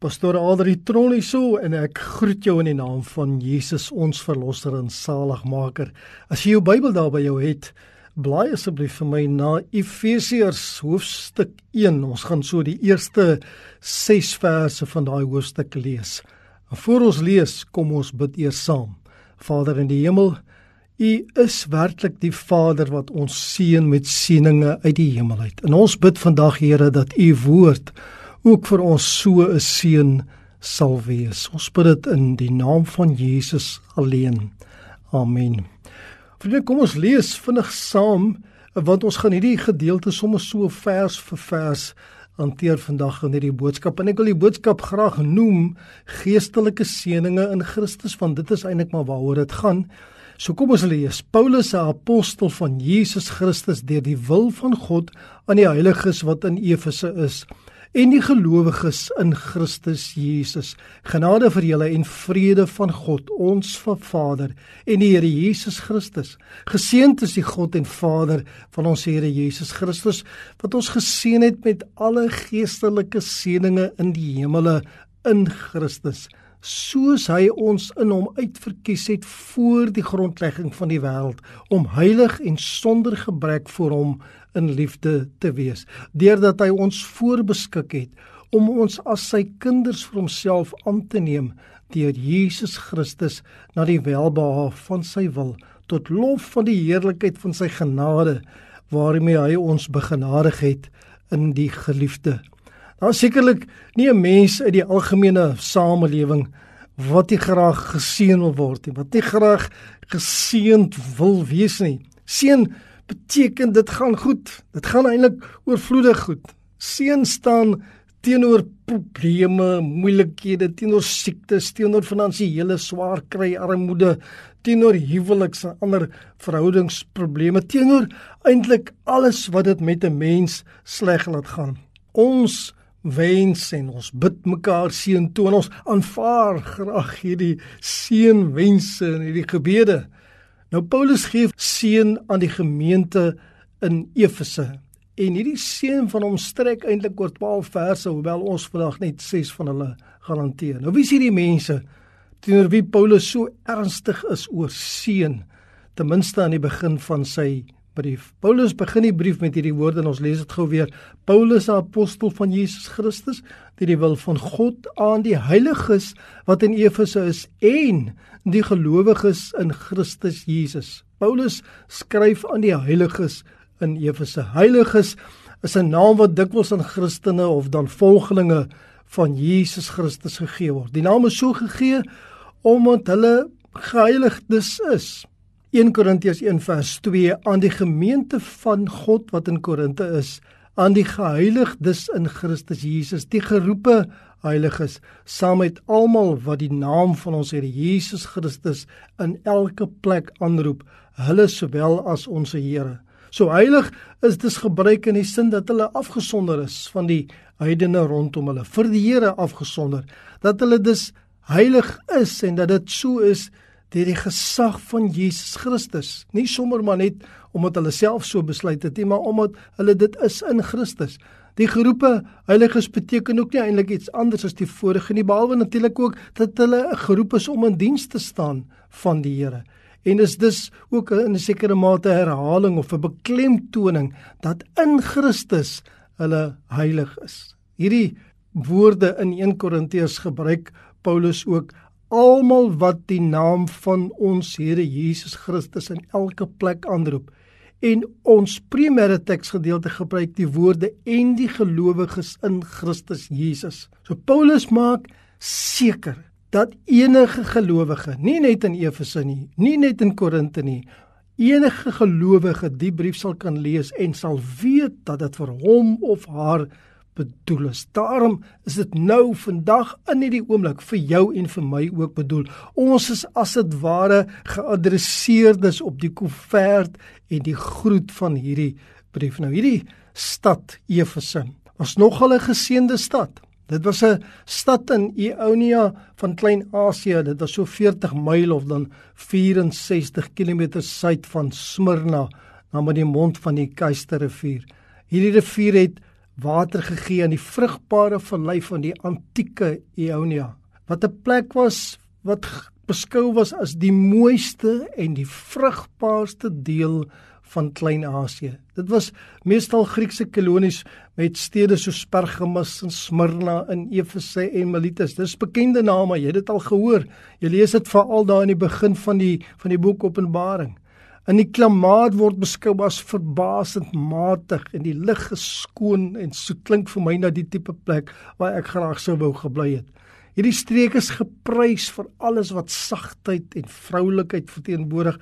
Pastor Adri Trolli so en ek groet jou in die naam van Jesus ons verlosser en saligmaker. As jy jou Bybel daar by jou het, blaai asseblief vir my na Efesiërs hoofstuk 1. Ons gaan so die eerste 6 verse van daai hoofstuk lees. En voor ons lees, kom ons bid eers saam. Vader in die hemel, U is werklik die Vader wat ons seën met seëninge uit die hemel uit. En ons bid vandag Here dat U woord ook vir ons so 'n seën sal wees. Ons bid dit in die naam van Jesus alleen. Amen. Vriende, kom ons lees vinnig saam want ons gaan hierdie gedeelte sommer so vers vir vers hanteer vandag in hierdie boodskap en ek wil die boodskap graag noem geestelike seënings in Christus want dit is eintlik maar waaroor dit gaan. So kom ons lees. Paulus, 'n apostel van Jesus Christus deur die wil van God aan die heiliges wat in Efese is en die gelowiges in Christus Jesus. Genade vir julle en vrede van God, ons Vader en die Here Jesus Christus. Geseënd is die God en Vader van ons Here Jesus Christus wat ons geseën het met alle geestelike seënings in die hemele in Christus soos hy ons in hom uitverkies het voor die grondlegging van die wêreld om heilig en sonder gebrek voor hom in liefde te wees deurdat hy ons voorbeskik het om ons as sy kinders vir homself aan te neem deur Jesus Christus na die welbehae van sy wil tot lof van die heerlikheid van sy genade waarmee hy ons begenadig het in die geliefde Daar sekerlik nie 'n mens uit die algemene samelewing wat nie graag geseën wil word nie, wat nie graag geseënd wil wees nie. Seën beteken dit gaan goed. Dit gaan eintlik oorvloedig goed. Seën staan teenoor probleme, moeilikhede, teenoor siektes, teenoor finansiële swaar kry, armoede, teenoor huweliks en ander verhoudingsprobleme, teenoor eintlik alles wat dit met 'n mens sleg laat gaan. Ons wens en ons bid mekaar seën toe en ons aanvaar graag hierdie seënwense en hierdie gebede. Nou Paulus gee seën aan die gemeente in Efese. En hierdie seën van hom strek eintlik oor 12 verse, hoewel ons vandag net 6 van hulle gaan hanteer. Nou wie is hierdie mense teenoor wie Paulus so ernstig is oor seën, ten minste aan die begin van sy brief. Paulus begin die brief met hierdie woorde en ons lees dit gou weer. Paulus, 'n apostel van Jesus Christus, deur die wil van God aan die heiliges wat in Efese is en die gelowiges in Christus Jesus. Paulus skryf aan die heiliges in Efese. Heiliges is 'n naam wat dikwels aan Christene of dan volgelinge van Jesus Christus gegee word. Die naam is so gegee omdat hulle geheiligdes is. 1 Korintiërs 1 vers 2 aan die gemeente van God wat in Korinte is, aan die geheiligdes in Christus Jesus, die geroepe heiliges, saam met almal wat die naam van ons Here Jesus Christus in elke plek aanroep, hulle sowel as ons Here. So heilig is dis gebruik in die sin dat hulle afgesonder is van die heidene rondom hulle, vir die Here afgesonder, dat hulle dus heilig is en dat dit so is deur die gesag van Jesus Christus. Nie sommer maar net omdat hulle self so besluit het nie, maar omdat hulle dit is in Christus. Die geroepe heiliges beteken ook nie eintlik iets anders as die vorige nie, behalwe natuurlik ook dat hulle geroep is om in diens te staan van die Here. En is dus ook in 'n sekere mate herhaling of 'n beklemtoning dat in Christus hulle heilig is. Hierdie woorde in 1 Korintiërs gebruik Paulus ook almal wat die naam van ons Here Jesus Christus in elke plek aanroep. En ons primêre teksgedeelte gebruik die woorde en die gelowiges in Christus Jesus. So Paulus maak seker dat enige gelowige, nie net in Efese nie, nie net in Korinte nie, enige gelowige die brief sal kan lees en sal weet dat dit vir hom of haar bedoel is. Daarom is dit nou vandag in hierdie oomblik vir jou en vir my ook bedoel. Ons is as dit ware geadresseerdes op die koevert en die groet van hierdie brief. Nou hierdie stad Efese was nogal 'n geseënde stad. Dit was 'n stad in Ionia van Klein-Asië. Dit was so 40 myl of dan 64 km suid van Smyrna, naby die mond van die Keisterrivier. Hierdie rivier het water gegee aan die vrugbare vallei van die antieke Ionia. Wat 'n plek was wat beskou was as die mooiste en die vrugbaarste deel van Klein-Asië. Dit was meestal Griekse kolonies met stede soos Pergamus en Smyrna en Efese en Miletus. Dis bekende name, jy het dit al gehoor. Jy lees dit veral daar in die begin van die van die boek Openbaring. In die klimaat word beskou as verbasend matig en die lug is skoon en so klink vir my na die tipe plek waar ek graag sou wou gebly het. Hierdie streek is geprys vir alles wat sagtheid en vroulikheid verteenwoordig,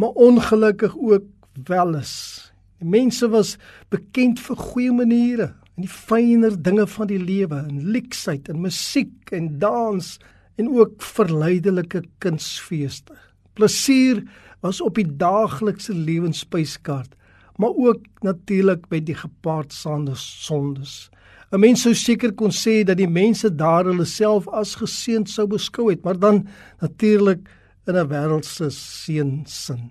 maar ongelukkig ook welis. Die mense was bekend vir goeie maniere en die fynere dinge van die lewe, en leksheid en musiek en dans en ook verleidelike kunsfeeste. Plesier was op die daaglikse lewensspyskaart, maar ook natuurlik by die gepaardsaande sondes. 'n Mens sou seker kon sê dat die mense daar hulle self as geseënd sou beskou het, maar dan natuurlik in 'n wêreldse seënsin.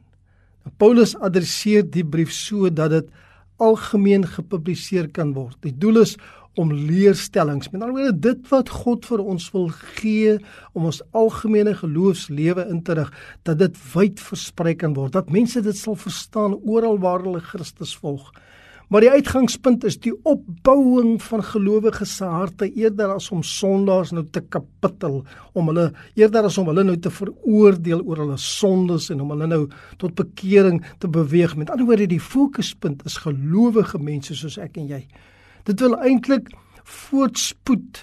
Nou, Paulus adresseer die brief sodat dit algemeen gepubliseer kan word. Die doel is om leerstellings, met ander woorde dit wat God vir ons wil gee om ons algemene geloofslewe in te rig, dat dit wyd versprei kan word, dat mense dit sal verstaan oral waar hulle Christus volg. Maar die uitgangspunt is die opbouing van gelowiges se harte eerder as om sondaars nou te kapittel, om hulle eerder as om hulle nou te veroordeel oor hulle sondes en om hulle nou tot bekering te beweeg. Met ander woorde, die fokuspunt is gelowige mense soos ek en jy. Dit wil eintlik voortspoed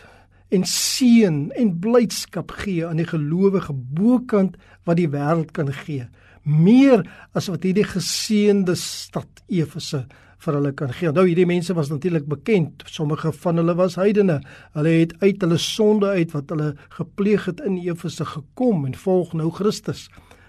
en seën en blydskap gee aan die gelowige bokant wat die wêreld kan gee. Meer as wat hierdie geseënde stad Efese vir hulle kan gee. Nou hierdie mense was natuurlik bekend. Sommige van hulle was heidene. Hulle het uit hulle sonde uit wat hulle gepleeg het in Efese gekom en volg nou Christus.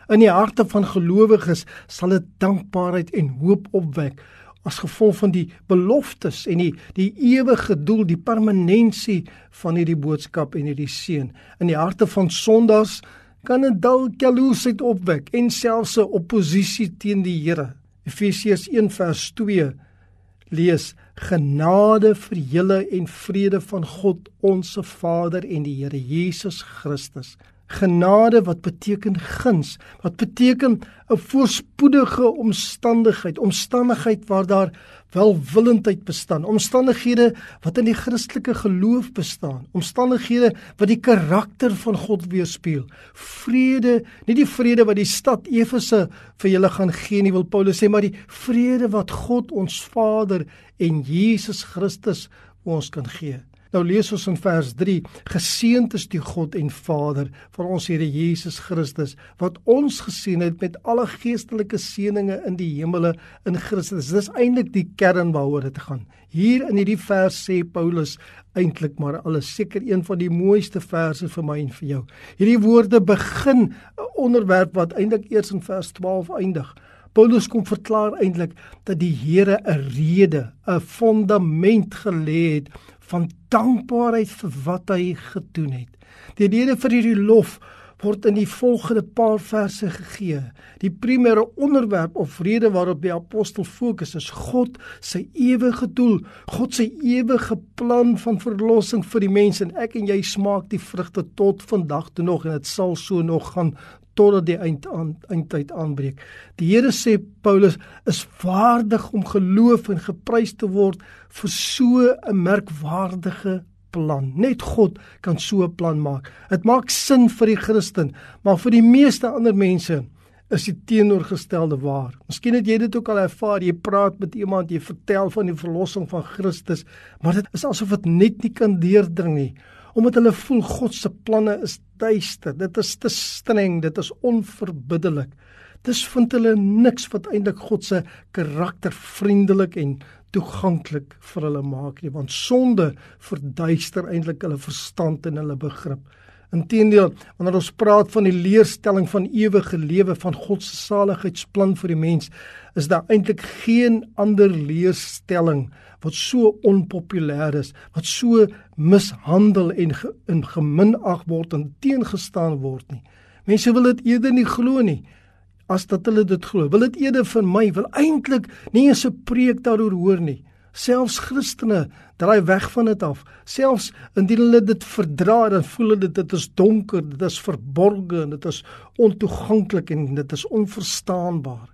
In die harte van gelowiges sal dit dankbaarheid en hoop opwek as gevolg van die beloftes en die die ewige doel, die permanensie van hierdie boodskap en hierdie seën. In die harte van sondaars kan 'n dalk jaloesheid opwek en selfs 'n oppositie teen die Here. Efesiërs 1 vers 2 lees genade vir julle en vrede van God ons Vader en die Here Jesus Christus Genade wat beteken guns, wat beteken 'n voorspoedige omstandigheid, omstandigheid waar daar welwillendheid bestaan, omstandighede wat in die Christelike geloof bestaan, omstandighede wat die karakter van God weerspieël. Vrede, nie die vrede wat die stad Efese vir julle gaan gee nie, wil Paulus sê, maar die vrede wat God ons Vader en Jesus Christus ons kan gee. Nou lees ons in vers 3: Geseënd is die God en Vader van ons Here Jesus Christus wat ons geseën het met alle geestelike seënings in die hemele in Christus. Dis eintlik die kern waaroor dit gaan. Hier in hierdie vers sê Paulus eintlik maar alles seker een van die mooiste verse vir my en vir jou. Hierdie woorde begin 'n onderwerp wat eintlik eers in vers 12 eindig. Paulus kom verklaar eintlik dat die Here 'n rede, 'n fondament gelê het van dankbaarheid vir wat hy gedoen het. Die rede vir hierdie lof word in die volgende paar verse gegee. Die primêre onderwerp of rede waarop die apostel fokus is God se ewige doel, God se ewige plan van verlossing vir die mense en ek en jy smaak die vrugte tot vandag toe nog en dit sal so nog gaan totdat die eind aan eindtyd aanbreek. Die Here sê Paulus is waardig om geloof en geprys te word vir so 'n merkwaardige plan. Net God kan so 'n plan maak. Dit maak sin vir die Christen, maar vir die meeste ander mense is dit teenoorgestelde waar. Miskien het jy dit ook al ervaar. Jy praat met iemand, jy vertel van die verlossing van Christus, maar dit is asof dit net nie kan deurdring nie omdat hulle voel God se planne is duister. Dit is te streng, dit is onverbiddelik. Dis vind hulle niks wat eintlik God se karakter vriendelik en toeganklik vir hulle maak nie, want sonde verduister eintlik hulle verstand en hulle begrip. Inteendeel, wanneer ons praat van die leerstelling van ewige lewe van God se saligheidsplan vir die mens, is daar eintlik geen ander leerstelling wat so onpopulêr is, wat so mishandel en ge, en geminag word en teengestaan word nie. Mense wil dit eerder nie glo nie as dat hulle dit glo. Wil dit eerder vir my wil eintlik nie 'n preek daaroor hoor nie. Selfs Christene draai weg van dit af. Selfs indien hulle dit verdra, dan voel hulle dit is donker, dit is verborge, dit is ontoeganklik en dit is onverstaanbaar.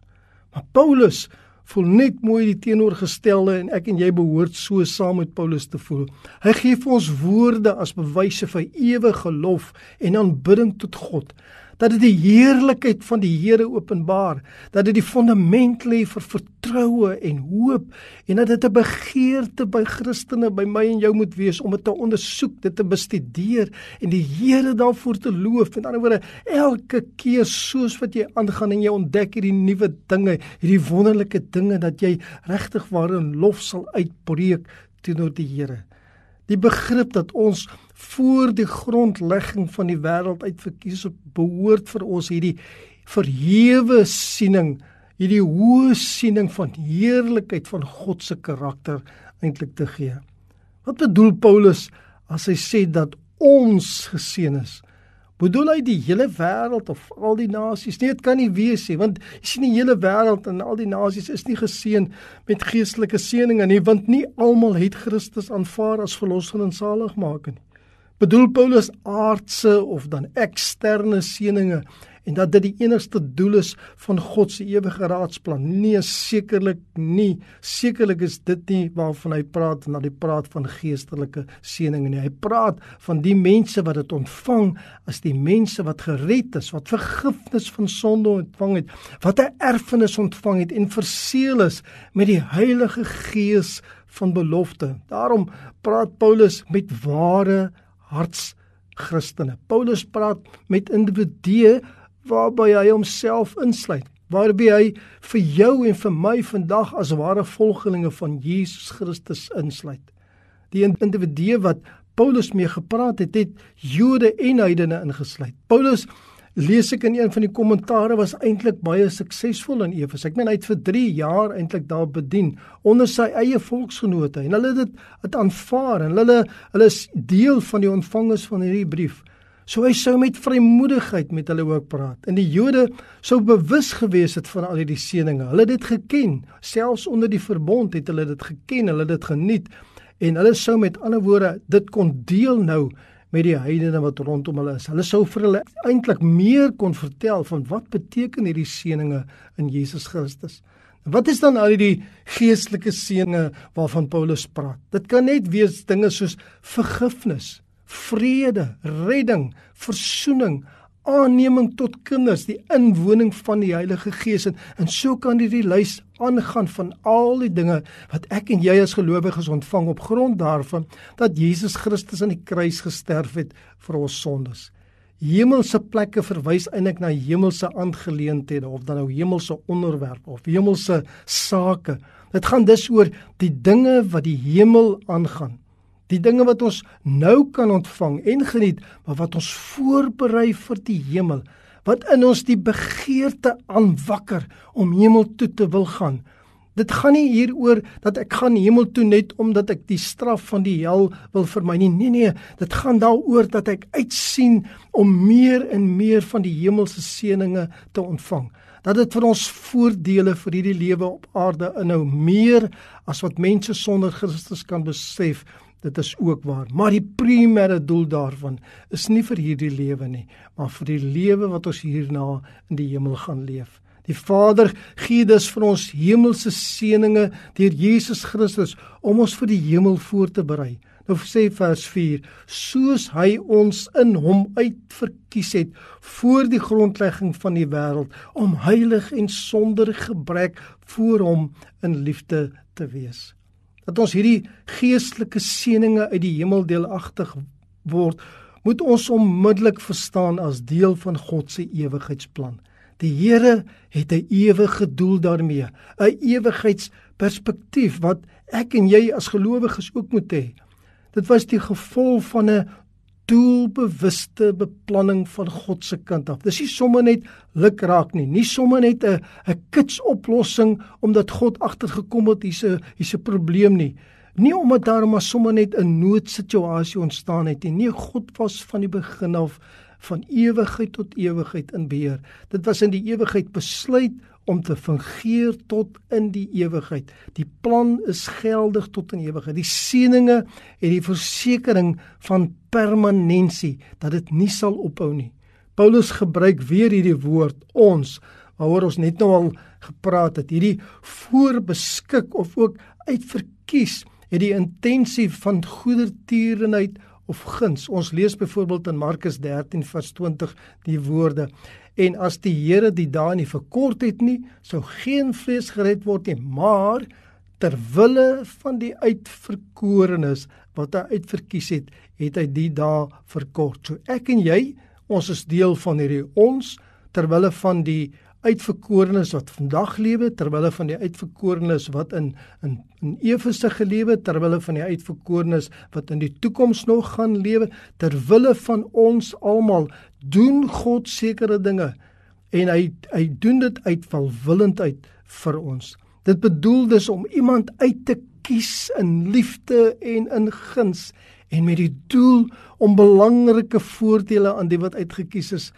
Maar Paulus voel net mooi die teenoorgestelde en ek en jy behoort so saam met Paulus te voel. Hy gee vir ons woorde as bewyse vir ewige lof en aanbidding tot God dat dit die heerlikheid van die Here openbaar, dat dit die fondament lê vir vertroue en hoop en dat dit 'n begeerte by Christene by my en jou moet wees om dit te ondersoek, dit te bestudeer en die Here daarvoor te loof. Met ander woorde, elke keer soos wat jy aangaan en jy ontdek hierdie nuwe dinge, hierdie wonderlike dinge dat jy regtig waarin lof sal uitbreek teenoor die Here. Die begrip dat ons voor die grondlegging van die wêreld uitverkies het, behoort vir ons hierdie verhewe siening, hierdie hoë siening van heerlikheid van God se karakter eintlik te gee. Wat bedoel Paulus as hy sê dat ons geseën is? Bedoel hy die hele wêreld of al die nasies? Nee, dit kan nie wees nie, want jy sien die hele wêreld en al die nasies is nie geseën met geestelike seëninge nie, want nie almal het Christus aanvaar as verlosser en saligmaker nie. Bedoel Paulus aardse of dan eksterne seëninge en dat dit die enigste doel is van God se ewige raadsplan. Nee, sekerlik nie. Sekerlik is dit nie waarvan hy praat en dat hy praat van geestelike seëninge nie. Hy praat van die mense wat dit ontvang as die mense wat gered is, wat vergifnis van sonde ontvang het, wat 'n erfenis ontvang het en verseël is met die Heilige Gees van belofte. Daarom praat Paulus met ware harts Christene. Paulus praat met individue waarby hy homself insluit, waarby hy vir jou en vir my vandag as ware volgelinge van Jesus Christus insluit. Die individue wat Paulus mee gepraat het, het Jode en heidene ingesluit. Paulus lees ek in een van die kommentare was eintlik baie suksesvol in Efes. Ek meen hy het vir 3 jaar eintlik daar bedien onder sy eie volksgenote en hulle het dit het aanvaar en hulle hulle is deel van die ontvangers van hierdie brief. So hy sou met vrymoedigheid met hulle ook praat. En die Jode sou bewus gewees het van al hierdie seëninge. Hulle het dit geken. Selfs onder die verbond het hulle dit geken, hulle het dit geniet en hulle sou met ander woorde dit kon deel nou met die heidene wat rondom hulle is. Hulle sou vir hulle eintlik meer kon vertel van wat beteken hierdie seëninge in Jesus Christus. Wat is dan al die geestelike seëninge waarvan Paulus praat? Dit kan net wees dinge soos vergifnis, vrede, redding, verzoening, aanneming tot kinders, die inwoning van die Heilige Gees en, en so kan hierdie lys aangaan van al die dinge wat ek en jy as gelowiges ontvang op grond daarvan dat Jesus Christus aan die kruis gesterf het vir ons sondes. Hemelse plekke verwys eintlik na hemelse aangeleenthede of dan nou hemelse onderwerpe of hemelse sake. Dit gaan dus oor die dinge wat die hemel aangaan. Die dinge wat ons nou kan ontvang en geniet, maar wat ons voorberei vir die hemel, wat in ons die begeerte aanwakker om hemel toe te wil gaan. Dit gaan nie hieroor dat ek gaan hemel toe net omdat ek die straf van die hel wil vermy nie. Nee nee, dit gaan daaroor dat ek uitsien om meer en meer van die hemelse seënings te ontvang. Dat dit vir ons voordele vir hierdie lewe op aarde inhou meer as wat mense sonder Christus kan besef Dit is ook waar, maar die primêre doel daarvan is nie vir hierdie lewe nie, maar vir die lewe wat ons hierna in die hemel gaan leef. Die Vader gee dus vir ons hemelse seënings deur Jesus Christus om ons vir die hemel voor te berei. Nou sê vers 4: Soos hy ons in hom uitverkies het voor die grondlegging van die wêreld om heilig en sonder gebrek voor hom in liefde te wees dat ons hierdie geestelike seënings uit die hemel deelagtig word, moet ons onmiddellik verstaan as deel van God se ewigheidsplan. Die Here het 'n ewige doel daarmee, 'n ewigheidsperspektief wat ek en jy as gelowiges ook moet hê. Dit was die gevolg van 'n doelbewuste beplanning van God se kant af. Dis nie sommer net luk raak nie, nie sommer net 'n 'n kits oplossing omdat God agtergekom het hier's 'n hier's 'n probleem nie. Nie omdat daar maar sommer net 'n noodsituasie ontstaan het nie. Nee, God was van die begin af van ewigheid tot ewigheid in beheer. Dit was in die ewigheid besluit om te fungeer tot in die ewigheid. Die plan is geldig tot in ewigheid. Die seëninge en die versekering van permanensie dat dit nie sal ophou nie. Paulus gebruik weer hierdie woord ons waaroor ons net nou al gepraat het. Hierdie voorbeskik of ook uitverkies het die intensie van goedertierenheid of guns. Ons lees byvoorbeeld in Markus 13 vers 20 die woorde en as die Here die dae nie verkort het nie, sou geen vlees gered word nie, maar ter wille van die uitverkorenes wat hy uitverkies het, het hy die dae verkort. So ek en jy, ons is deel van hierdie ons ter wille van die uitverkorenes wat vandag lewe terwyl van die uitverkorenes wat in in in Efese gelewe terwyl van die uitverkorenes wat in die toekoms nog gaan lewe terwyl van ons almal doen God sekere dinge en hy hy doen dit uit welwillendheid vir ons. Dit bedoel dus om iemand uit te kies in liefde en in guns en met die doel om belangrike voordele aan die wat uitgekies is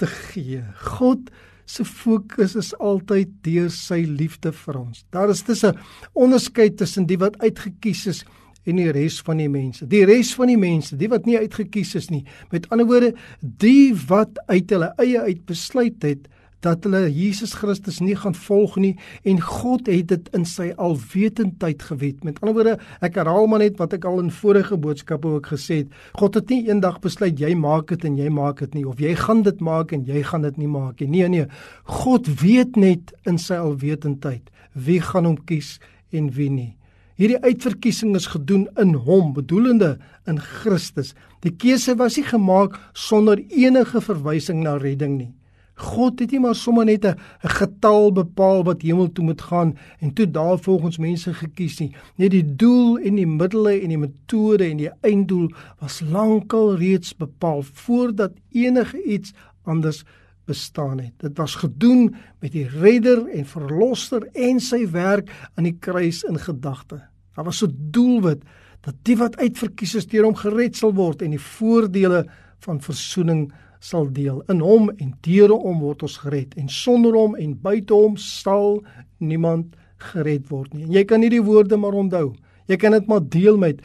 te gee. God se fokus is altyd deur sy liefde vir ons. Daar is dis 'n onderskeid tussen die wat uitgekies is en die res van die mense. Die res van die mense, die wat nie uitgekies is nie. Met ander woorde, die wat uit hulle eie uit besluit het dat hulle Jesus Christus nie gaan volg nie en God het dit in sy alwetendheid gewet. Met ander woorde, ek herhaal maar net wat ek al in vorige boodskappe ook gesê het. God het nie eendag besluit jy maak dit en jy maak dit nie of jy gaan dit maak en jy gaan dit nie maak nie. Nee nee. God weet net in sy alwetendheid wie gaan hom kies en wie nie. Hierdie uitverkiesing is gedoen in hom, bedoelende in Christus. Die keuse was nie gemaak sonder enige verwysing na redding nie. God het nie maar sommer net 'n getal bepaal wat hemel toe moet gaan en toe daar volgens mense gekies nie. Nee, die doel en die middele en die metode en die einddoel was lankal reeds bepaal voordat enige iets anders bestaan het. Dit was gedoen met die redder en verlosser en sy werk aan die kruis in gedagte. Daar was 'n doelwit dat die wat uitverkies is deur hom gered sal word en die voordele van verzoening sal deel. In hom en deur hom word ons gered en sonder hom en buite hom sal niemand gered word nie. En jy kan hierdie woorde maar onthou. Jy kan dit maar deel met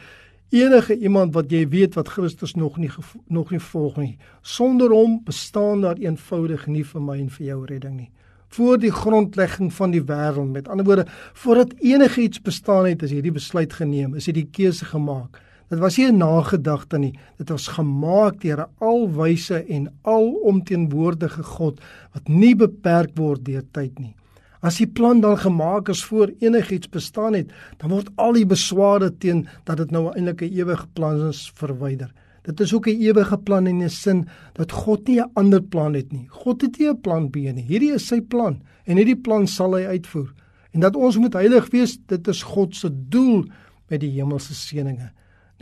enige iemand wat jy weet wat Christus nog nie nog nie volg nie. Sonder hom bestaan daar eenvoudig nie vir my en vir jou redding nie. Voor die grondlegging van die wêreld, met ander woorde, voordat enigiets bestaan het, is hierdie besluit geneem, is hierdie keuse gemaak. Dit was nie 'n nagedagte nie. Dit was gemaak deur 'n alwyse en alomteenwoordige God wat nie beperk word deur tyd nie. As die plan dan gemaak is voor enigiets bestaan het, dan word al die besware teen dat dit nou eintlik 'n ewige plan is verwyder. Dit is ook 'n ewige plan in 'n sin dat God nie 'n ander plan het nie. God het nie 'n plan B nie. Hierdie is sy plan en hierdie plan sal hy uitvoer. En dat ons moet heilig wees, dit is God se doel met die hemelse seënings.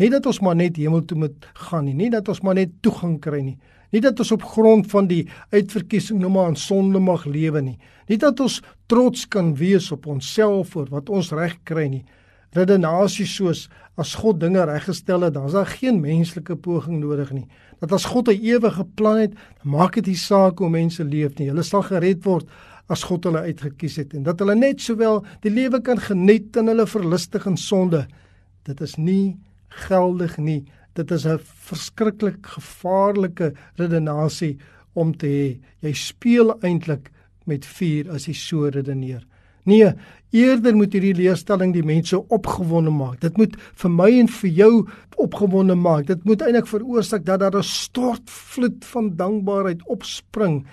Nie dat ons maar net hemel toe moet gaan nie, nie dat ons maar net toegang kry nie. Nie dat ons op grond van die uitverkiesing nou maar in sonde mag lewe nie. Nie dat ons trots kan wees op onsself oor wat ons reg kry nie. Redenasie soos as God dinge reggestel het, dan is daar geen menslike poging nodig nie. Dat as God 'n ewige plan het, maak dit nie saak hoe mense leef nie. Hulle sal gered word as God hulle uitgekies het en dat hulle net sowel die lewe kan geniet in hulle verlustig en sonde. Dit is nie geldig nie. Dit is 'n verskriklik gevaarlike redenasie om te hê. Jy speel eintlik met vuur as jy so redeneer. Nee, eerder moet hierdie leerstelling die mense opgewonde maak. Dit moet vir my en vir jou opgewonde maak. Dit moet eintlik veroorsaak dat daar 'n stortvloed van dankbaarheid opspring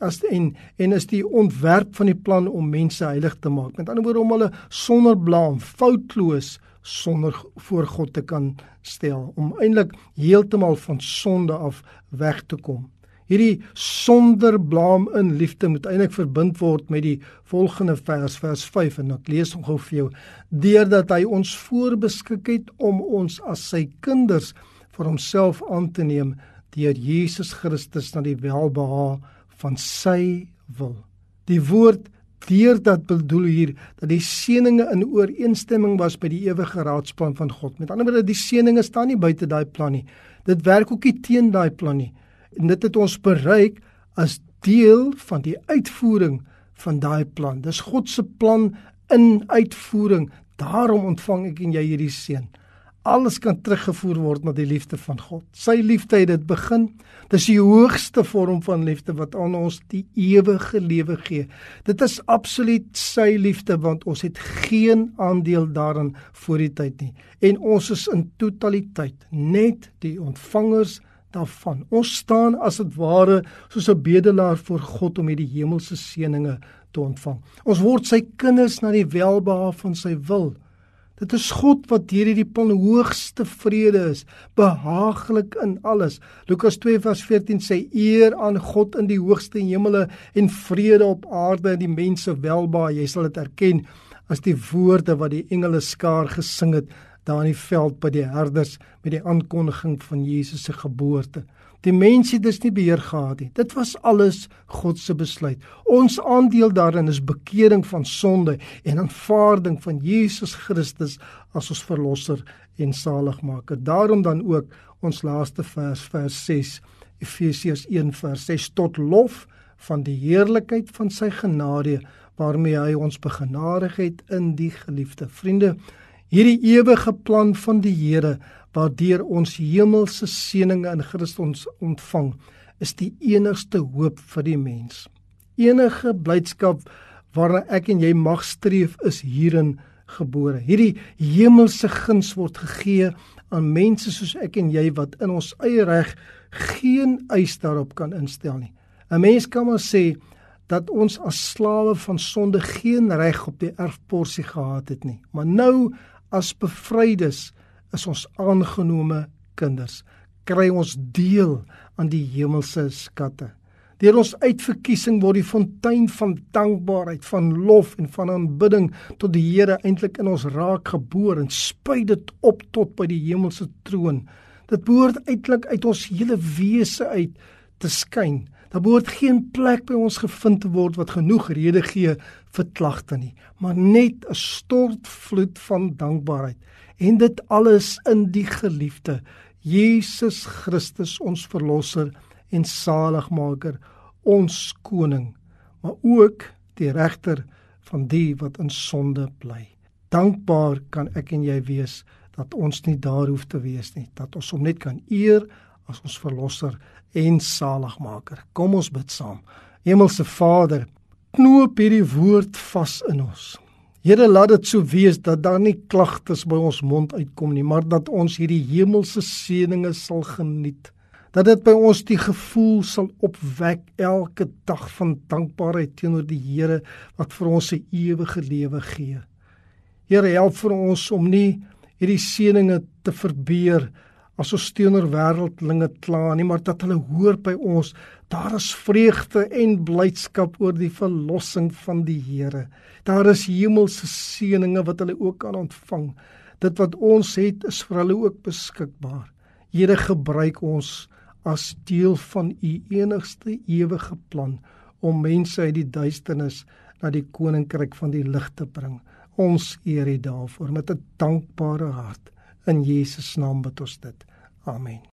as en en is die ontwerp van die plan om mense heilig te maak. Met ander woorde om hulle sonder blaam, foutloos sonder voor God te kan stel om eintlik heeltemal van sonde af weg te kom. Hierdie sonder blaam in liefde moet eintlik verbind word met die volgende vers vers 5 en ek lees hom gou vir jou deurdat hy ons voorbeskik het om ons as sy kinders vir homself aan te neem deur Jesus Christus na die welbehae van sy wil. Die woord Deur dat bedoel hier dat die seëninge in ooreenstemming was by die ewige raadsplan van God. Met ander woorde, die seëninge staan nie buite daai plan nie. Dit werk ook nie teen daai plan nie. En dit het ons bereik as deel van die uitvoering van daai plan. Dis God se plan in uitvoering. Daarom ontvang ek en jy hierdie seën. Alles kan teruggevoer word na die liefde van God. Sy liefde het dit begin. Dis die hoogste vorm van liefde wat aan ons die ewige lewe gee. Dit is absoluut sy liefde want ons het geen aandeel daarin voor die tyd nie. En ons is in totaliteit net die ontvangers daarvan. Ons staan as dit ware soos 'n bedelaar voor God om hierdie hemelse seëninge te ontvang. Ons word sy kinders na die welbehae van sy wil. Dit is God wat hierdie plan hoogste vrede is, behaaglik in alles. Lukas 2:14 sê eer aan God in die hoogste hemele en vrede op aarde in die mense welbehae. Jy sal dit erken as die woorde wat die engele skaar gesing het daar in die veld by die herders met die aankondiging van Jesus se geboorte. Die mense het dus nie beheer gehad nie. Dit was alles God se besluit. Ons aandeel daarin is bekering van sonde en aanvaarding van Jesus Christus as ons verlosser en saligmaker. Daarom dan ook ons laaste vers vers 6 Efesiërs 1 vers 6 tot lof van die heerlikheid van sy genade waarmee hy ons begenadig het in die geliefde. Vriende, hierdie ewige plan van die Here waardeur ons hemelse seëninge in Christus ontvang, is die enigste hoop vir die mens. Enige blydskap waarna ek en jy mag streef is hierin gebore. Hierdie hemelse guns word gegee aan mense soos ek en jy wat in ons eie reg geen eis daarop kan instel nie. 'n Mens kan maar sê dat ons as slawe van sonde geen reg op die erfporsie gehad het nie. Maar nou as bevrydes is ons aangenome kinders, kry ons deel aan die hemelse skatte. Deur ons uitverkiesing word die fontein van dankbaarheid, van lof en van aanbidding tot die Here eintlik in ons raak geboor en spuit dit op tot by die hemelse troon. Dit behoort eintlik uit ons hele wese uit te skyn. Daar behoort geen plek by ons gevind te word wat genoeg rede gee vir klagte nie, maar net 'n stortvloed van dankbaarheid en dit alles in die geliefde Jesus Christus ons verlosser en saligmaker ons koning maar ook die regter van die wat in sonde bly. Dankbaar kan ek en jy wees dat ons nie daar hoef te wees nie dat ons hom net kan eer as ons verlosser en saligmaker. Kom ons bid saam. Hemelse Vader knoop hierdie woord vas in ons Here laat dit so wees dat daar nie klagtes by ons mond uitkom nie, maar dat ons hierdie hemelse seëninge sal geniet. Dat dit by ons die gevoel sal opwek elke dag van dankbaarheid teenoor die Here wat vir ons 'n ewige lewe gee. Here help vir ons om nie hierdie seëninge te verbeur as ons teenoor wêreldlinge kla nie, maar dat hulle hoor by ons daar is vreugde en blydskap oor die verlossing van die Here. Daar is hemelse seëninge wat hulle ook kan ontvang. Dit wat ons het is vir hulle ook beskikbaar. Here gebruik ons as deel van u enigste ewige plan om mense uit die duisternis na die koninkryk van die lig te bring. Ons eer U daarvoor met 'n dankbare hart. In Jesus naam bid ons dit. Amen.